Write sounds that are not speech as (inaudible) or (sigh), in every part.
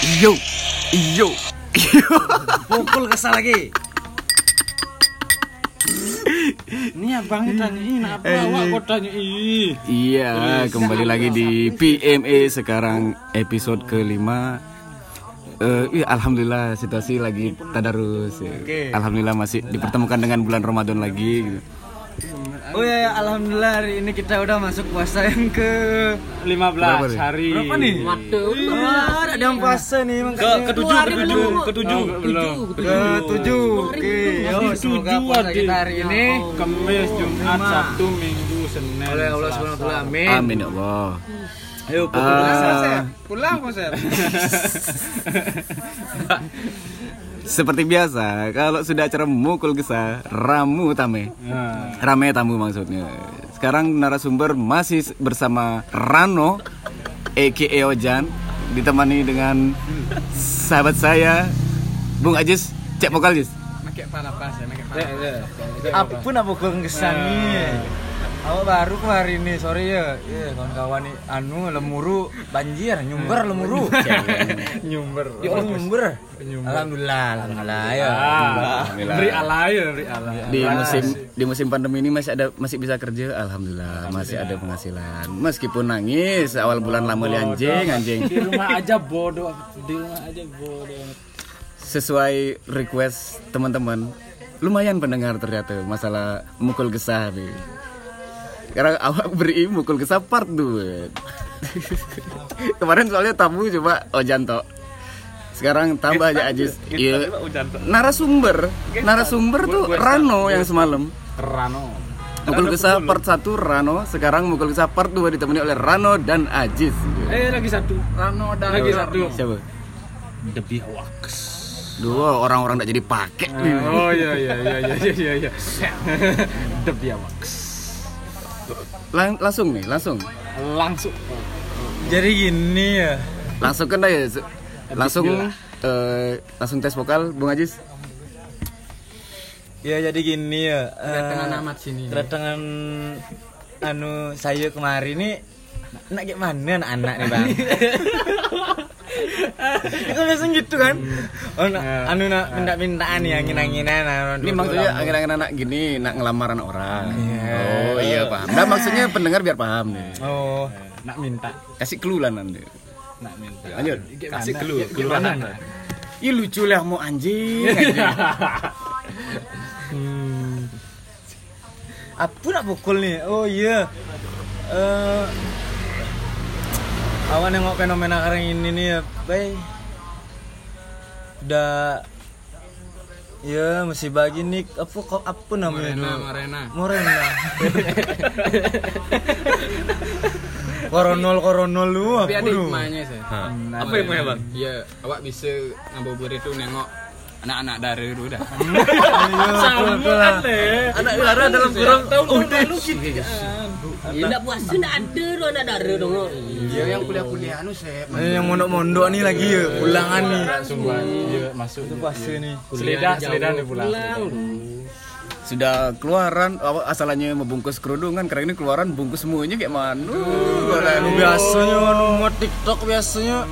Yo, yo, Pukul kesal lagi. Ini abang tanyain apa awak kok tanyain? Iya, kembali lagi di PMA sekarang episode kelima. Eh, iya, alhamdulillah situasi lagi tadarus. ya. Alhamdulillah masih dipertemukan dengan bulan Ramadan lagi. gitu. Oh ya, ya, alhamdulillah hari ini kita udah masuk puasa yang ke 15 Berapa nih? hari. berapa nih? Wah, ada yang puasa nih Ke makanya. ketujuh, ketujuh, ketujuh. Belum. ke tujuh. Oke, yo semoga puasa kita hari ini Kamis, Jumat, Sabtu, Minggu, Senin. oleh Allah Subhanahu wa taala. Amin. Amin ya Allah. Ayo Ah. kesal. Pulang Kosep. (laughs) (laughs) Seperti biasa, kalau sudah acara mukul gesah, ramu tame. Nah, Rame tamu maksudnya. Sekarang narasumber masih bersama Rano, a.k.a. Ojan, ditemani dengan sahabat saya, Bung Ajis, cek vokal Jis. Pakai pala pas ya, pakai. Apa nak pukul kesan nih? Awak baru ke hari ini, sorry ya. Iya, kawan-kawan nih anu lemuru banjir, nyumber lemuru. (laughs) Nyumber. Di orang nyumber. Nyumber. Alhamdulillah, alhamdulillah ya. Beri alay ya, beri alay. Di musim di musim pandemi ini masih ada masih bisa kerja, alhamdulillah masih ada penghasilan. Meskipun nangis awal bulan lama li anjing anjing. Di rumah aja bodoh, di rumah aja bodoh. Sesuai request teman-teman, lumayan pendengar ternyata masalah mukul gesah nih. Karena awak beri mukul gesah part 2 Kemarin soalnya tamu coba Ojan tok. Sekarang tambah aja Ajis. Iya. Narasumber, narasumber tuh Rano yang semalam. Rano. Mukul gesah part 1 Rano, sekarang mukul gesah part 2 ditemani oleh Rano dan Ajis. Eh lagi satu. Rano dan Lagi satu. Siapa? Debi wax. Dua orang-orang tak jadi pakai. Oh iya iya iya iya iya iya. (laughs) Debi wax. Lang- langsung nih, langsung. Langsung. Jadi gini ya. Langsung kan dah ya. Langsung eh, langsung tes vokal Bung Ajis. Ya jadi gini ya. Kedatangan eh, amat sini. Kedatangan anu saya kemarin nih nak gimana anak-anak nih bang? (laughs) Itu biasanya gitu kan? Oh, nak, anu nak minta-mintaan nih angin-anginan. anu, Ini dulu maksudnya lama. akhir-akhir anak gini nak ngelamar anak orang. Iya. Oh iya paham. Nah maksudnya pendengar biar paham nih. Oh, Nak minta. Kasih clue lah nanti. Nak minta. Lanjut. Kasih clue. Kelurahan. Ih lucu lah mau anjing. anjing. (laughs) apa nak pukul nih? Oh iya. Eh, awak nengok fenomena sekarang ini nih ya, bay. Udah Ya, masih bagi nih apa kok apa namanya dulu? Marena. Morena. koronol koronol lu apa Tapi ada hikmahnya saya. Apa yang mau bang? Ya, awak bisa ngabuburit itu nengok anak-anak dara dulu dah. (laughs) Sama kan Anak darah dalam kurung tahun lalu gitu. Ya nak puasa nak ada tu anak dara dong. Dia yang kuliah-kuliah anu saya. Eh, yang mondok-mondok nih lagi ya, ulangan nih. Sumpah, iya masuk. Itu puasa nih. Selidah, selidah nih pulang. Sudah keluaran asalnya membungkus kerudungan karena ini keluaran bungkus semuanya kayak mana? Biasanya mau TikTok biasanya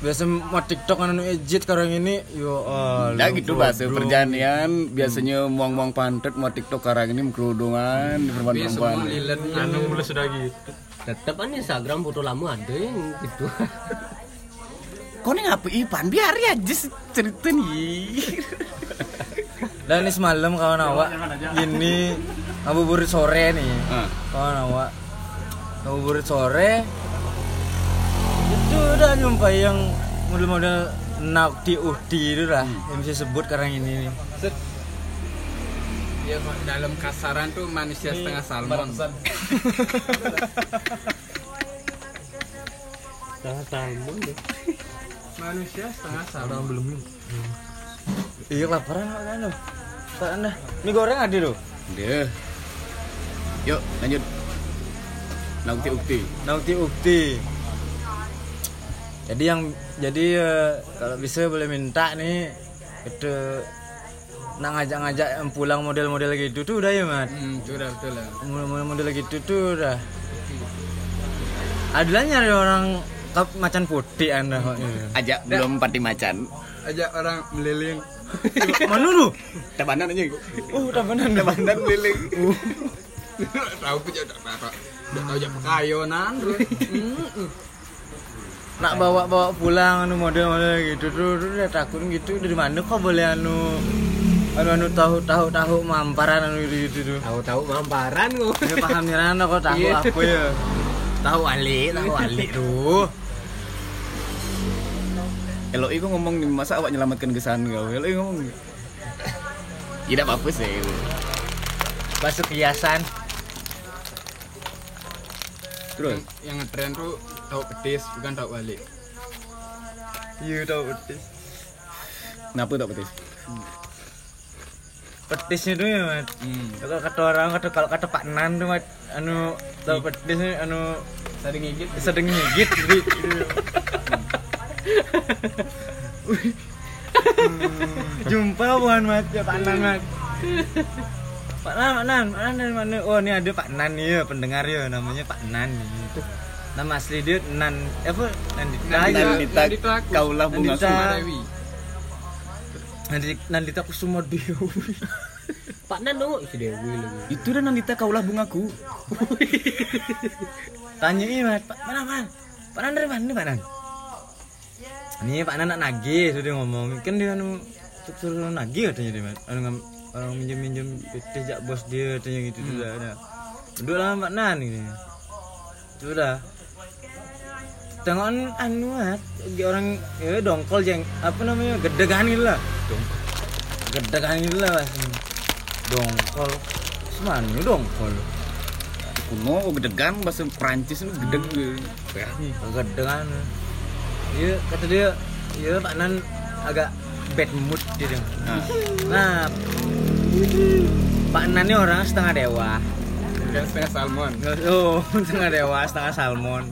biasa mau TikTok anu ejit sekarang ini yo Nah gitu bahasa perjanian biasanya muang-muang pantet mau tiktok sekarang ini kerudungan di perempuan perempuan. Lilet Anu mulai sudah gitu. Tetap kan Instagram foto lama ada yang gitu. (laughs) Kau nih ngapa Ipan biar ya just cerita nih. Dan ini semalam kawan awak ini ngabuburit sore nih. Ah. Kawan awak ngabuburit sore itu udah nyumpai yang model-model nakti uhti itu lah yang bisa sebut sekarang ini nih. Ya dalam kasaran tuh manusia setengah salmon. Dah salmon deh. Manusia setengah salmon belum. Iya kelaparan awak kan lo. Tak anda. Mie goreng ada tuh. Dia. Yuk lanjut. Nakti ukti. Nauti ukti. Jadi yang jadi eh, kalau bisa boleh minta nih itu nak ngajak-ngajak yang pulang model-model gitu tuh udah ya mat Hmm, itu udah betul lah. model-model gitu tuh udah adalah nyari orang kap macan putih anda Ajak belum pati macan. Ajak orang melilin. mana lu Tabanan aja. oh udah benar Tabanan keliling. Tahu punya parah. Udah tahu jak pekayonan. Nak bawa bawa pulang anu model model gitu tuh tuh udah takut gitu dari mana kok boleh anu anu anu tahu tahu tahu mamparan anu gitu gitu tuh Tahu-tahu mamparan kok. ya paham nih Rana kok tahu Iya. apa ya tahu alik tahu alik tuh Eloi kok ngomong nih, masa awak nyelamatkan kesan kau? Eloi ngomong. Tidak apa-apa sih. masuk kiasan Terus Yang ngetren tuh tahu petis bukan tahu balik. iya tahu petis kenapa tak petis? petisnya tuh ya mat Hmm. kalau kata orang kata kalau kata Pak Nan tuh mat anu tahu petisnya anu Tadi ngigit. sedang ngigit gitu. (laughs) Hmm, Jumpa bukan mat ya Pak Nan mat. (laughs) Pak Nan, Pak Nan, Pak Nan dari mana? Oh ini ada Pak Nan ya pendengar ya namanya Pak Nan. nih. Nama asli dia Nan apa? Nandita Nandita. Nandita kaulah bunga. Dewi. Nandita, Nandita Kusuma Dewi. Pak Nan dong, si Dewi lagi. Itu dan Nandita kaulah bungaku. Tanyain mat, Pak mana man? Pak Nan dari mana Pak Nan? Ini Pak Nan nak nagih sudah ngomong kan dia anu suruh nagih katanya dia mat. Anu orang minjem minjem PT jak bos dia katanya gitu sudah ada. Duduk lah Pak Nan ini. Sudah. Tengok an- anu dia orang ya dongkol jeng apa namanya gedegan gitu lah. Gedegan gitu lah Mas. Dongkol. Semana dongkol. Kuno gedegan bahasa Prancis itu gedeg. Gedegan. Iya kata dia, iya Pak Nan agak bad mood dia. dia. Nah, Nah, Pak Nan ini orang setengah dewa. Dan setengah salmon. Oh, (laughs) setengah dewa, setengah salmon.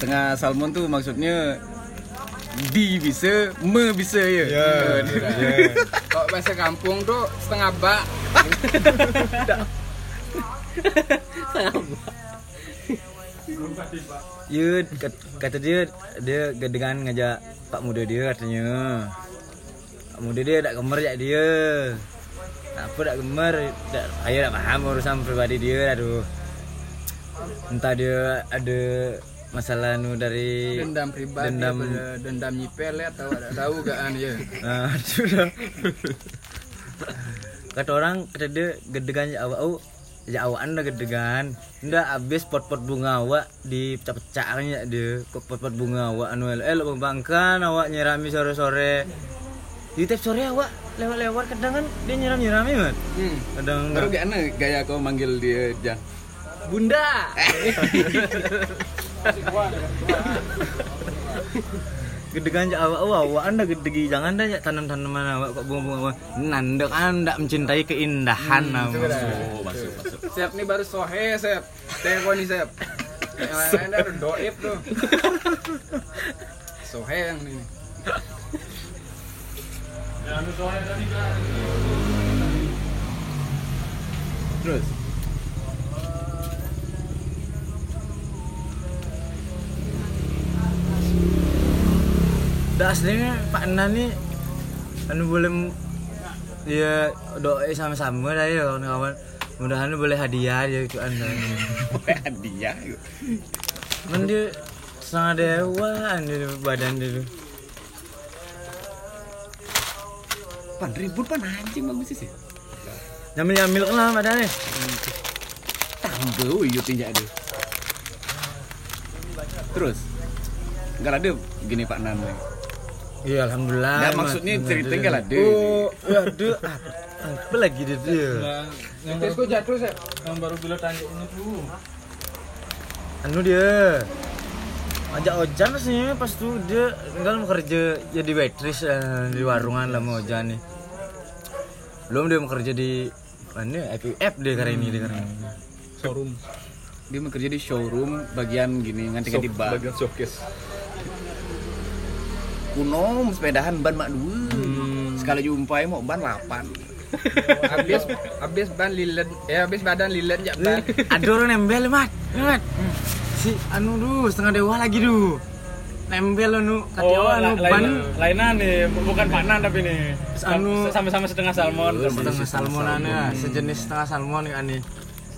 Setengah salmon tuh maksudnya di bisa, me bisa ya. Kalau bahasa kampung tuh setengah bak. Iya, kat- kata dia dia dengan ngajak Pak muda dia katanya. Pak muda dia tak gemer jak dia. Apa tak gemer, tak ayo tak paham urusan pribadi dia aduh. Entah dia ada masalah nu dari Dendam pribadi dendam dendam, dendam nyipel ya tahu ada tahu gak an ya. (laughs) Nah, sudah. Kata orang kata dia gedegan ya awak ya awak anda gedegan. Ndak habis pot-pot bunga awak dipecah-pecah ya dia kok pot-pot bunga awak anu el el bangkan awak nyirami sore-sore. Di tiap sore awak lewat-lewat kadang kan dia nyiram-nyirami mat. Hmm. Kadang Baru gak aneh gaya kau manggil dia Jan. Bunda. (laughs) (laughs) gedegan ya awak awak awak anda gedegi jangan dah ya tanam-tanaman awak kok bunga-bunga nanda kan ndak mencintai keindahan awak. Oh, masuk masuk. Siap nih baru sohe siap. Telepon nih siap. Yang lain ada doib tuh. Sohe yang ini. Terus Dah aslinya Pak Nan nih anu boleh ya doa sama-sama dah ya kawan-kawan. Mudahan boleh hadiah ya itu anda. dia. Men dia setengah dewa dia badan tuh. Pan ribut pan anjing bagus sih. Nyamil nyamil lah badannya. Tambah uyut tinjak ada. Terus Enggak ada gini Pak Nan. Iya alhamdulillah. Mas. maksudnya cerita nggak ada. Oh, ya ada. Apa lagi dia dia? Terus kok jatuh siap. Yang baru bila tanya ini tuh. Anu dia. Ajak Ojan sih pas tuh dia tinggal mau kerja jadi waitress eh, di warungan lah mau Ojan nih. Belum dia mau kerja di mana FIF dia kali ini dia kali ini. Showroom. Dia mau kerja di showroom bagian gini nganti ganti ban. Bagian showcase. Kuno sepedahan ban mak dua. Hmm. Sekali jumpa mau ban 8. (laughs) Habis habis ban lilen. Ya habis badan lilen jak ban. Ada orang nembel mat, mat. si anu duh setengah dewa lagi duh nempel anu Oh, katiawa anu la- ban lain, lainan nih, bukan panan tapi nih. Anu- sama-sama setengah salmon. setengah salmon aneh sejenis setengah salmon kan nih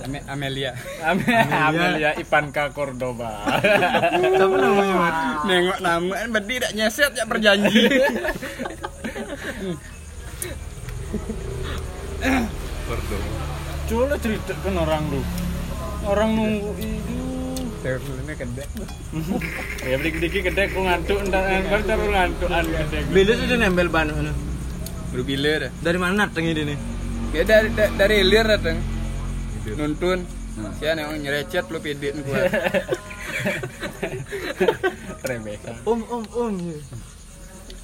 (laughs) Ame- Amelia. Amelia Ivanka Cordoba. (laughs) siapa namanya Mat? Nengok nama kan berarti tidak nyeset ya berjanji. (laughs) Coba cerita kan orang lu. Orang nunggu itu. Teleponnya kedek. Ya dikit-dikit gede ku ngantuk entar entar terus ngantukan. Bila sudah nempel ban anu. Dah. dari mana datang ini nih Ya dari da- dari hilir datang. Nuntun. Saya nengok nyerecet lu pede gua. (laughs) Rebecca. om om om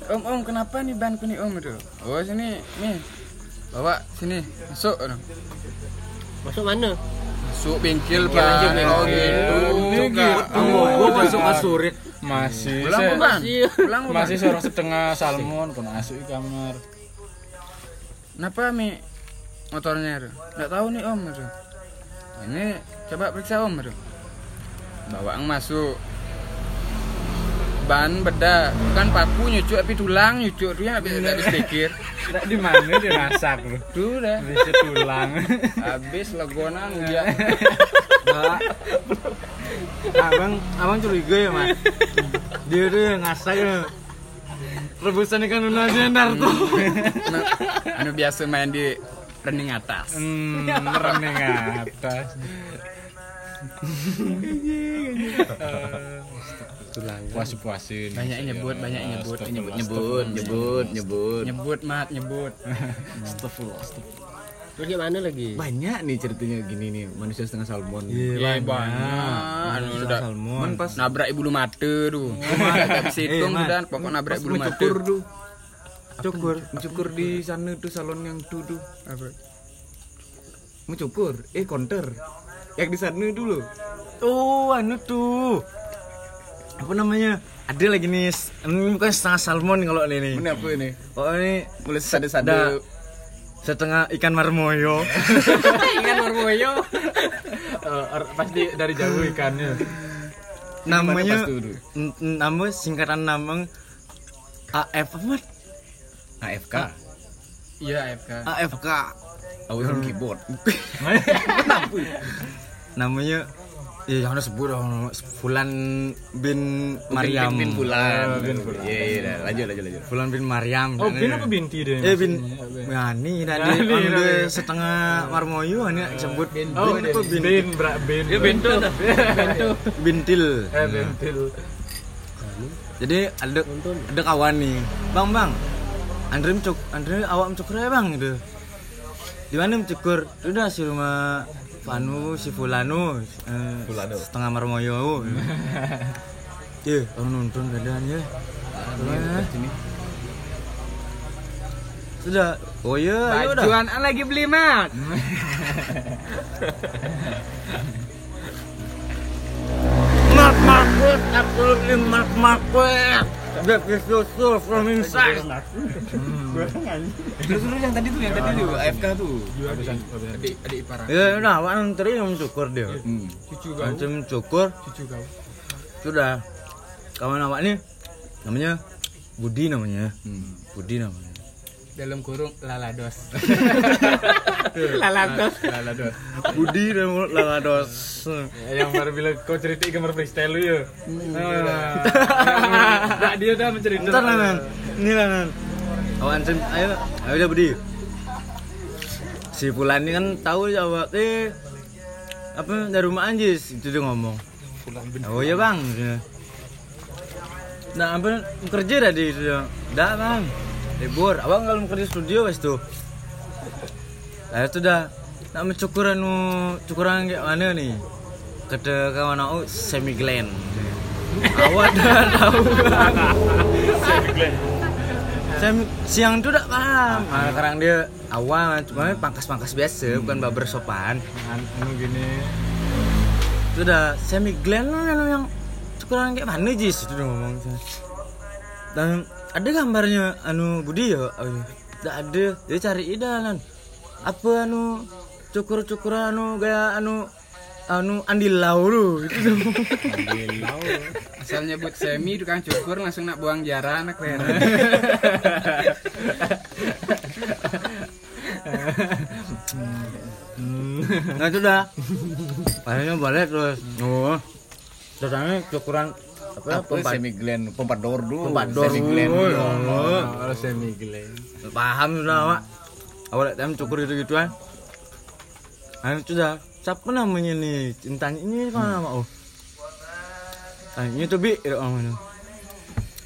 Om om kenapa nih banku nih om itu? Oh sini nih. Bawa sini masuk. Masuk mana? Masuk bengkel aja, pak. Oh gitu. Gitu. gua masuk masurit Masih Pulang? Masih. Pulang bukan? masih seorang setengah salmon asuh di kamar. Kenapa mi motornya itu? Nggak tahu nih om itu. Ini coba periksa om itu. Bawaan masuk. Ban beda, bukan paku nyucuk tapi tulang nyucuk tuh ya habis habis pikir. Di mana dia masak lu. Tuh dah. Bisa tulang. Habis legonan. Enggak. abang abang curiga ya mas dia tuh yang ngasak ya rebusan ikan tuna tuh Anu, anu biasa main di running atas. Hmm, reneng atas. Puasi-puasin. Banyak nyebut, banyak nyebut, nyebut, nyebut nyebut nyebut nyebut mat nyebut. Astagfirullah, astagfirullah. Terus gimana lagi? banyak nih ceritanya gini nih manusia setengah salmon Iya banyak. Anu udah salmon Man pas nabrak ibu mata tuh. Enggak bisa hitung Eh, dan pokok nabrak ibu mata. mencukur tuh cukur mencukur di sana tuh salon yang tuh tuh Apa? mencukur eh counter yang di sana dulu oh anu tuh. Apa namanya? Ada lagi nih. Ini bukan setengah salmon kalau ini nih. Ini apa ini? Oh ini mulai sada ada sada setengah ikan marmoyo. (laughs) Ikan marmoyo. (laughs) pasti dari jauh ikannya. namanya dulu? nama singkatan nama AF apa AFK Iya AFK. AFK Awal keyboard. (laughs) Namanya ya jangan sebut dong Fulan bin Maryam bin Fulan. Bin Fulan. iya iya lanjut lanjut lanjut. Fulan bin Maryam Oh, bin apa binti deh? eh bin Ngani tadi ambil setengah marmoyo ini sebut bin. Oh, apa bin bin, bra, bin. Bento dah. Bento. bintil. Eh, bintil. jadi ada ada kawan nih. Bang bang Andre mencuk Andre awak mencukur ya bang gitu di mana mencukur udah si rumah Fanu si Fulano. Eh, setengah marmoyo. Ya orang nonton keadaan ya. Gimana? sudah. Oh iya ayo udah. Bajuan lagi beli mat. Mark Marquez, absolutely Mark Marquez. That is so soul from inside. terus dulu yang tadi tuh yang tadi tuh AFK tuh Adik adik ipar. Ya udah, awak nanti yang mencukur dia. hmm. Cucu Macam mencukur, Cucu kau. sudah. Kawan awak nih namanya Budi namanya. Hmm. Budi namanya. Dalam kurung lalados. (laughs) Lalatos. lalados. Budi mulut lalados. yang baru bilang kau cerita kamar freestyle lu ya. Nah, (laughs) dia dah menceritakan. Ntar lah nan, ini lah nan. Awak antum, ayo, ayo udah Budi. Si Fulan ini kan tahu ya awak eh apa dari rumah Anjis itu dia ngomong. Oh iya bang. Nah apa kerja tadi itu. Dah bang, libur. Abang kalau mau kerja studio wes tuh. Nah itu dah. Nak mencukur anu cukuran kayak mana nih? Kata kawan aku semi gland. Awak dah (laughs) tahu. Saya siang tuh udah paham. Nah, sekarang dia awal cuma pangkas-pangkas biasa, bukan barber sopan. Anu gini. Sudah semi gland lah yang cukuran kayak mana jis itu ngomong. Dan ada gambarnya anu Budi ya? Oh, iya. Tidak ada. Dia cari idalan. Apa anu cukur-cukuran anu gaya anu anu Andi Lau tuh itu tuh (laughs) Asal nyebut semi tukang cukur langsung nak buang jarah anak lera. nah sudah akhirnya balik terus oh terus cukuran apa ya Apa pompa semi glen, pompador dulu. pompador semi glen. oh, dulu. ya Allah. Harus semi glen. paham sudah pak awal time cukur gitu gituan akhirnya sudah. Siapa namanya nih cintanya ini kan nama oh? Ah, ini tuh bi. Oh, mana?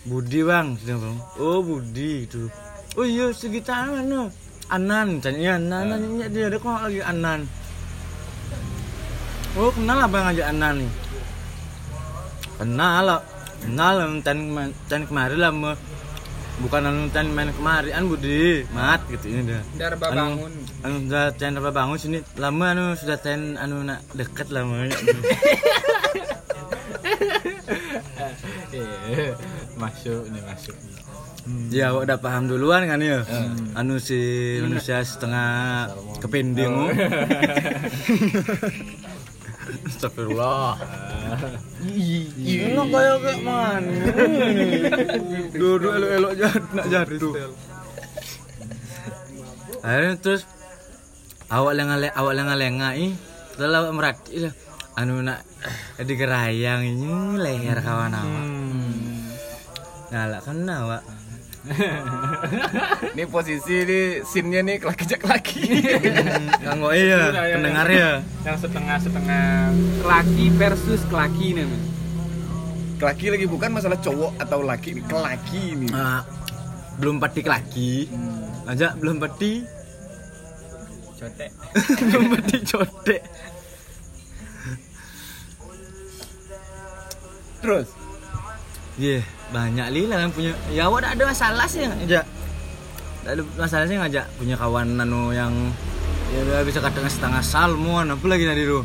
Budi bang. Sudah bang. Oh Budi itu. Oh iya segitar mana? Anan. Tanya Anan. Anan dia. Ada kok lagi Anan. Oh kenal lah bang aja Anan nih kenal lah kenal lah tan tan kemarin lah mah bukan anu tan main kemarin an Budi mat gitu ini dah Dar anu, bangun. anu sudah ten apa bangun sini lama anu sudah ten anu nak deket lama (laughs) Iya. Masuk nih masuk. ya awak udah paham duluan kan ya anu si manusia setengah kepending oh. (laughs) Astagfirullah. Iya, kayak kayak mana? Duduk elok-elok jat nak jatuh. Akhirnya terus awak lenga awak lenga lenga ih, terus awak merati lah. Anu nak di gerayang ini leher kawan awak. Ngalak kan awak. (laughs) Ini posisi di scene-nya nih laki jak laki. Kanggo iya, pendengar ya. Yang setengah-setengah kelaki versus kelaki nih. Kelaki lagi bukan masalah cowok atau laki nih, kelaki nih. Ah, belum pati laki. Aja belum pati Cotek. (laughs) belum pati cotek. Terus Iya, banyak lila yang punya. Ya awak tak ada masalah sih aja. Tak ada masalah sih ngajak punya kawan anu yang ya dia bisa kadang setengah salmon apa lagi tadi tuh.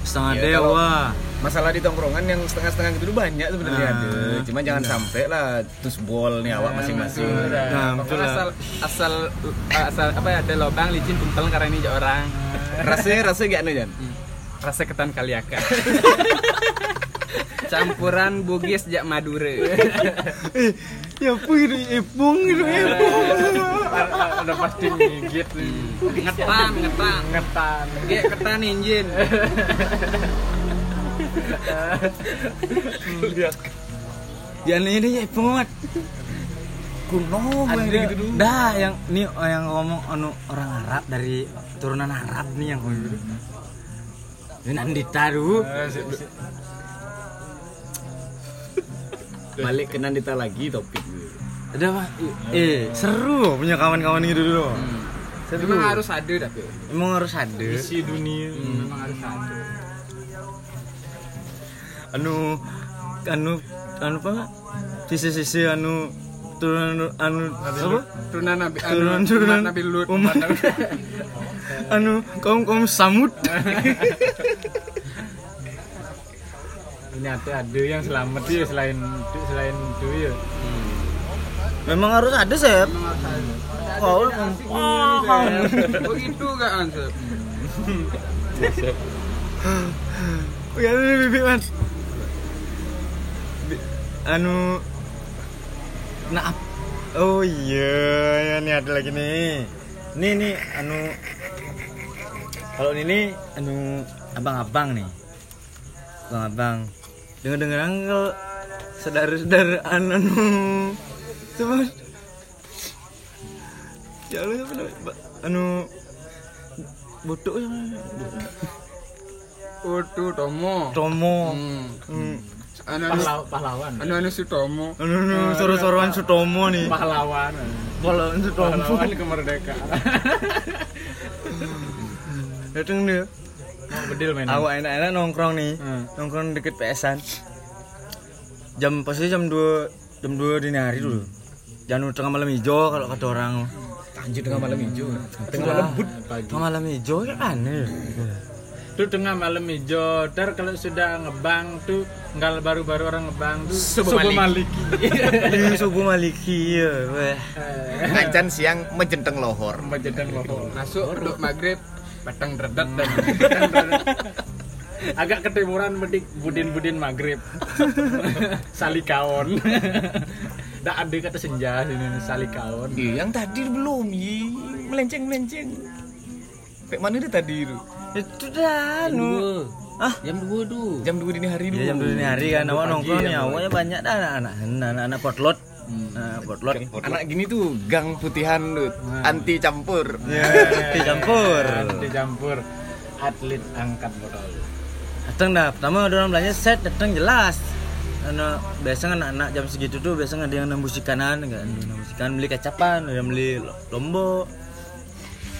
Setengah Iya, dewa. masalah di tongkrongan yang setengah-setengah gitu tuh banyak sebenarnya Ah, ada. Cuma jangan sampai lah tus bol nih awak masing-masing. Nah, lah. asal asal asal apa ya ada lubang licin tumpel karena ini orang Rasanya rasanya gak anu Jan? rasa ketan kaliaka (laughs) campuran bugis jak madura Eh, ya apa gitu ipung gitu ipung. Udah pasti gigit nih. ngetan ngetan Ngetan. Kayak ketan injin Ya ini ipung mat. Kuno gitu dulu. Dah yang nih yang ngomong anu orang Arab dari turunan Arab nih yang ngomong. Ini Nandita dulu. Balik ke Nandita lagi topik. Ada apa? Eh, seru loh punya kawan-kawan gitu dulu. Seru. memang harus ada tapi Emang harus ada. Isi dunia. memang harus ada Anu anu anu apa? Sisi-sisi anu turunan anu apa? turunan nabi Turunan anu, turunan umat nabi lut (laughs) anu kaum kaum samud. (laughs) Ini ada ada yang selamat ya selain selain itu ya. Memang harus ada sih. Kau oh itu gak ansep Ya ini bibit. Bi- Anu nah Oh iya, ya nih ada lagi nih. Nih nih anu kalau ini anu abang-abang nih. Abang-abang. Dengar-dengar kalau saudara-saudara anu coba Ya Allah apa namanya? Ba- anu bodoh ya Utu Tomo Tomo. Hmm. Hmm. anu anu Pahlaw- pahlawan. anu anu si Tomo Anu anu soro-soroan Sutomo nih. Pahlawan. Pahlawan Sutomo. Pahlawan kemerdekaan. Dateng dia. Mau bedil main. Awak enak-enak nongkrong nih. Hmm. Nongkrong deket PS-an. Jam pasti jam 2 jam 2 dini hari dulu. Jangan tengah malam hijau kalau kata orang. Anjir tengah malam hijau. Tengah malam but. Tengah malam hijau ya aneh. Itu tengah malam hijau. Ntar kalau sudah ngebang tuh nggak baru-baru orang ngebang tuh Subuh subuh Maliki. maliki. Ini subuh maliki ya. weh. Ancan siang mejenteng lohor. Majedang loho. masuk untuk maghrib batang dredet dan (laughs) agak ketimuran medik budin-budin maghrib (laughs) salikaon Nggak (laughs) ada kata senja sini nih, salikaon Iya, yang tadi belum, yi. melenceng melenceng. Kayak mana dia tadi itu? Itu dah Jam anu. dua. Ah, Jam dua tuh. Jam 2 dini hari dulu. Ya, jam dua dini hari kan awak Pagi nongkrong ya, awaknya banyak dah anak-anak anak-anak potlot. Nah, potlot. Anak gini tuh gang putihan tuh, anti campur. Ya, dicampur. dicampur atlet angkat botol Datang dah, pertama orang belanja set, datang jelas. Anak biasa kan anak-anak jam segitu tuh biasa ada yang nembus ikanan kan, nembus ikan beli kecapan, ada yang beli lo- lombok,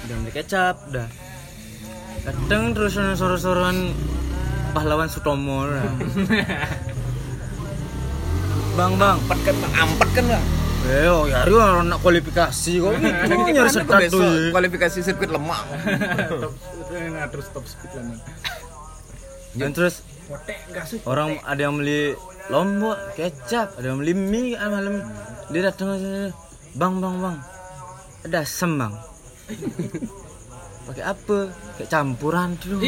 ada yang beli kecap, dah. Datang terus soro-soran pahlawan Sutomo. (laughs) bang bang, Ampet kan, ampet kan lah. eh oh ya orang nak kualifikasi kok (laughs) gitu nyari sekat tuh. ya. kualifikasi sirkuit lemak. (laughs) top nah, terus top speed lah. Dan terus orang ada yang beli lombok kecap ada yang beli mie kan malam dia datang aja bang bang bang ada asem bang (laughs) pakai apa kayak campuran tuh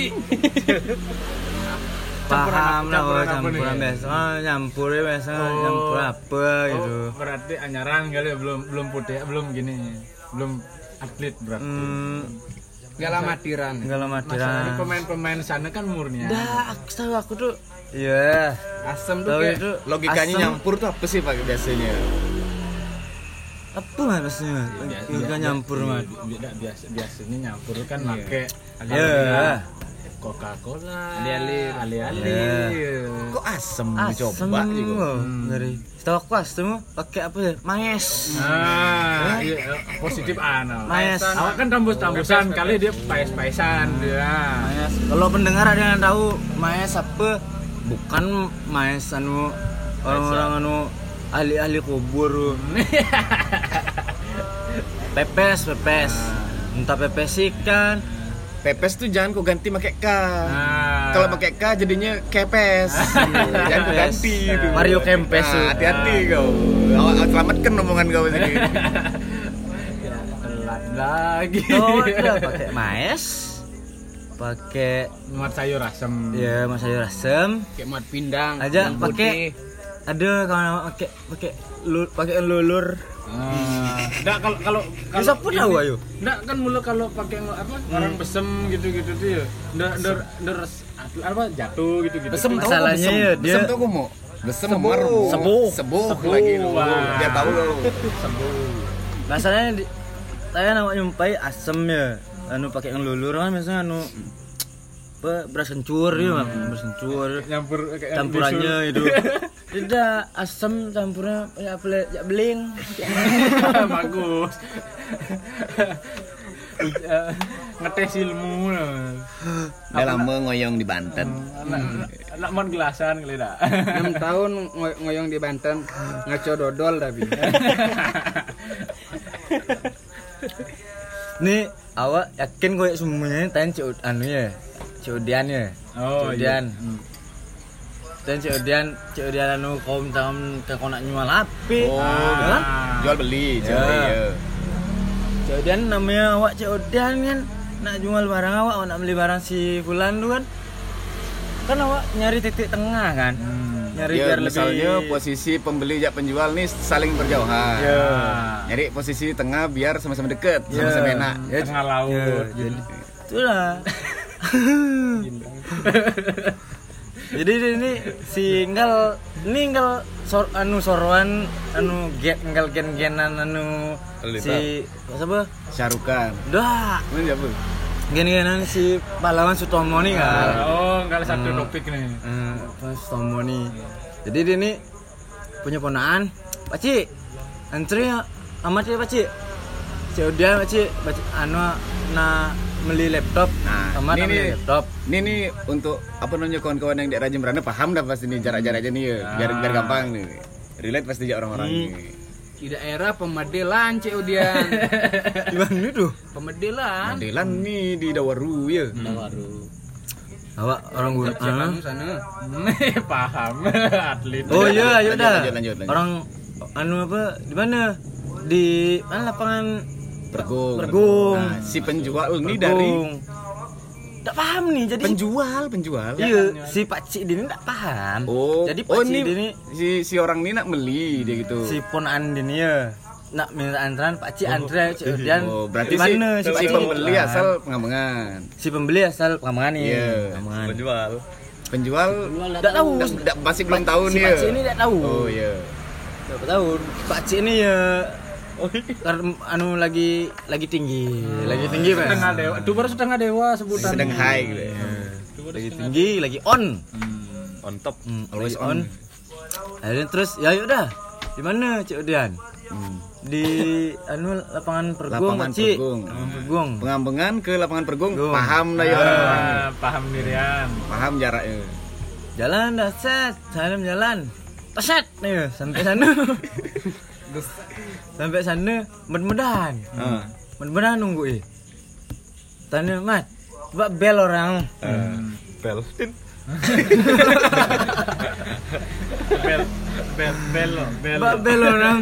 paham lah kalau apa campuran biasa. Oh, nyampur ya biasa Oh. nyampur apa gitu. Oh, berarti anyaran kali ya belum belum putih belum gini belum atlet berarti. Hmm, Gak lama tiran enggak lama tiran pemain-pemain sana kan murni dah aku tahu aku tuh iya. Asam tahu itu Logikanya asem. nyampur tuh apa sih pak biasanya? apa mas maksudnya logika nyampur mas. biasa biasa biasanya nyampur kan pakai ya Coca-Cola Ali-ali. ali-ali Kok asem? asem Coba juga. dari setahu aku asem pakai apa ya maes Ah, iya, positif ana. Mayas. Awak kan tambus-tambusan kali dia pais-paisan dia. maes kalau pendengar ada yang tahu maes apa bukan maes anu orang-orang anu ahli-ahli kubur (laughs) pepes pepes entah pepes ikan Pepes tuh jangan kau ganti pakai K. Ah. Kalau pakai K jadinya kepes. jangan kau ganti itu. Mario Kempes. Nah, hati-hati kau. Awak awak selamatkan omongan kau sini. (laughs) Telat lagi. oh pakai maes pakai Muat sayur asem. ya mas sayur asem Kayak mat pindang. aja pakai ada kawan awak pakai pakai lu- pakai lulur Ah. Nggak kalau kalau kalau Bisa pun tahu ayo. Nggak kan mulu kalau pakai apa orang besem gitu-gitu tuh ya. Nggak nggak nggak res- apa jatuh gitu-gitu. Besem tahu Masalahnya ya, dia- Besem tahu mau? Besem Sebuh. Sebuh. Sebuh Sebuh, lagi lu. Dia tahu kau. Masalahnya di, saya nak nyumpai asem ya. Anu pakai yang lulur kan biasanya anu apa beras kencur ya, Bang. beras kencur. Nyampur Campurannya itu. (laughs) Tidak asem campurnya ya beli ya beling. (laughs) bagus Eh, ngetes ilmu lah. Udah lama ngoyong di Banten. anak anak mon gelasan kali dah 6 tahun ngoy- ngoyong di Banten ngaco dodol tapi. (laughs) Nih awak yakin gue semuanya tanya anu ya. Cik Udian ya. oh iya Udian. Dan Cik Udian, Cik Udian anu kau minta ke kau nak nyual api. Oh, kan? jual beli, jual Ya. beli. ya. Cik Udian namanya awak Cik Udian kan nak jual barang awak, awak nak beli barang si Fulan tu kan. Kan awak nyari titik tengah kan. Nyari Ya, biar misalnya lebih posisi pembeli jak penjual nih saling berjauhan. Ya. Nyari posisi tengah biar sama-sama deket, Ya. sama-sama enak. Ya, tengah laut Ya, jadi itulah. (laughs) (laughs) jadi ini si Enggal ini Enggal sor, anu sorwan anu gen Enggal gen-genan anu si siapa? Syarukan. Dah, Mana siapa? gen-genan si pahlawan Sutomo nih kan. oh nggak satu topik nih Eh, apa Sutomo nih. Jadi dia nih punya ponaan. Pak Cik, antri ya amat ya Pak Cik. Si Cik, Pak Cik, anu na beli laptop. Nah, amat ini nih. laptop. Ini nih untuk apa namanya kawan-kawan yang di rajin beranda paham dah pasti nih jarak-jaraknya nih ya. Biar biar gampang nih. Relate pasti aja orang-orang nih. Di daerah pemedelan Cik Udian. (laughs) Gimana itu? pemedelan. Modelan nih di Dawaru ya. baru Awak orang gue. Cek kamu sana. (laughs) paham (laughs) atlet Oh iya, ayo Lanjut, dah. Orang anu apa? Di mana? Di mana lapangan Bergung. Bergung. Nah, si penjual ini dari Bergung. nggak paham nih jadi penjual penjual. Iya si Pak Cik ini nggak paham oh jadi Pak oh Cik ini si si orang ini nak beli dia gitu. Si ponaan ini ya nak minta antrean Pak Cik antre Cik Odian oh berarti di si, mana si, Cik? pembeli asal pengambangan si pembeli asal Pengambangan nih Iya. Pengambangan. penjual. Penjual? Nggak tahu. Nggak- masih belum tahu si nih Pak ya Cik ini nggak tahu. Oh iya. Nggak tahu. Pak Cik ini ya anu lagi lagi tinggi lagi tinggi Pak setengah dewa itu baru setengah dewa sebutan sedang high gitu ya. lagi tinggi lagi on on top Hmm, Always on. on. Akhirnya terus ya udah di mana Cik Odian? Hmm. Di anu lapangan Pergung, Lapangan Cik. Pergung. Lapangan Pergung. pengambangan ke lapangan pergung Pergung. paham lah ya Ah, paham Miriam paham jaraknya Jalan dah set, salam jalan. Teset nih sampai sana. (laughs) sampai sana mudah-mudahan. Ah. Mudah-mudahan nunggu eh. Tanya Mat, coba bel orang. (laughs) bel bel bel belo belo Coba bel orang.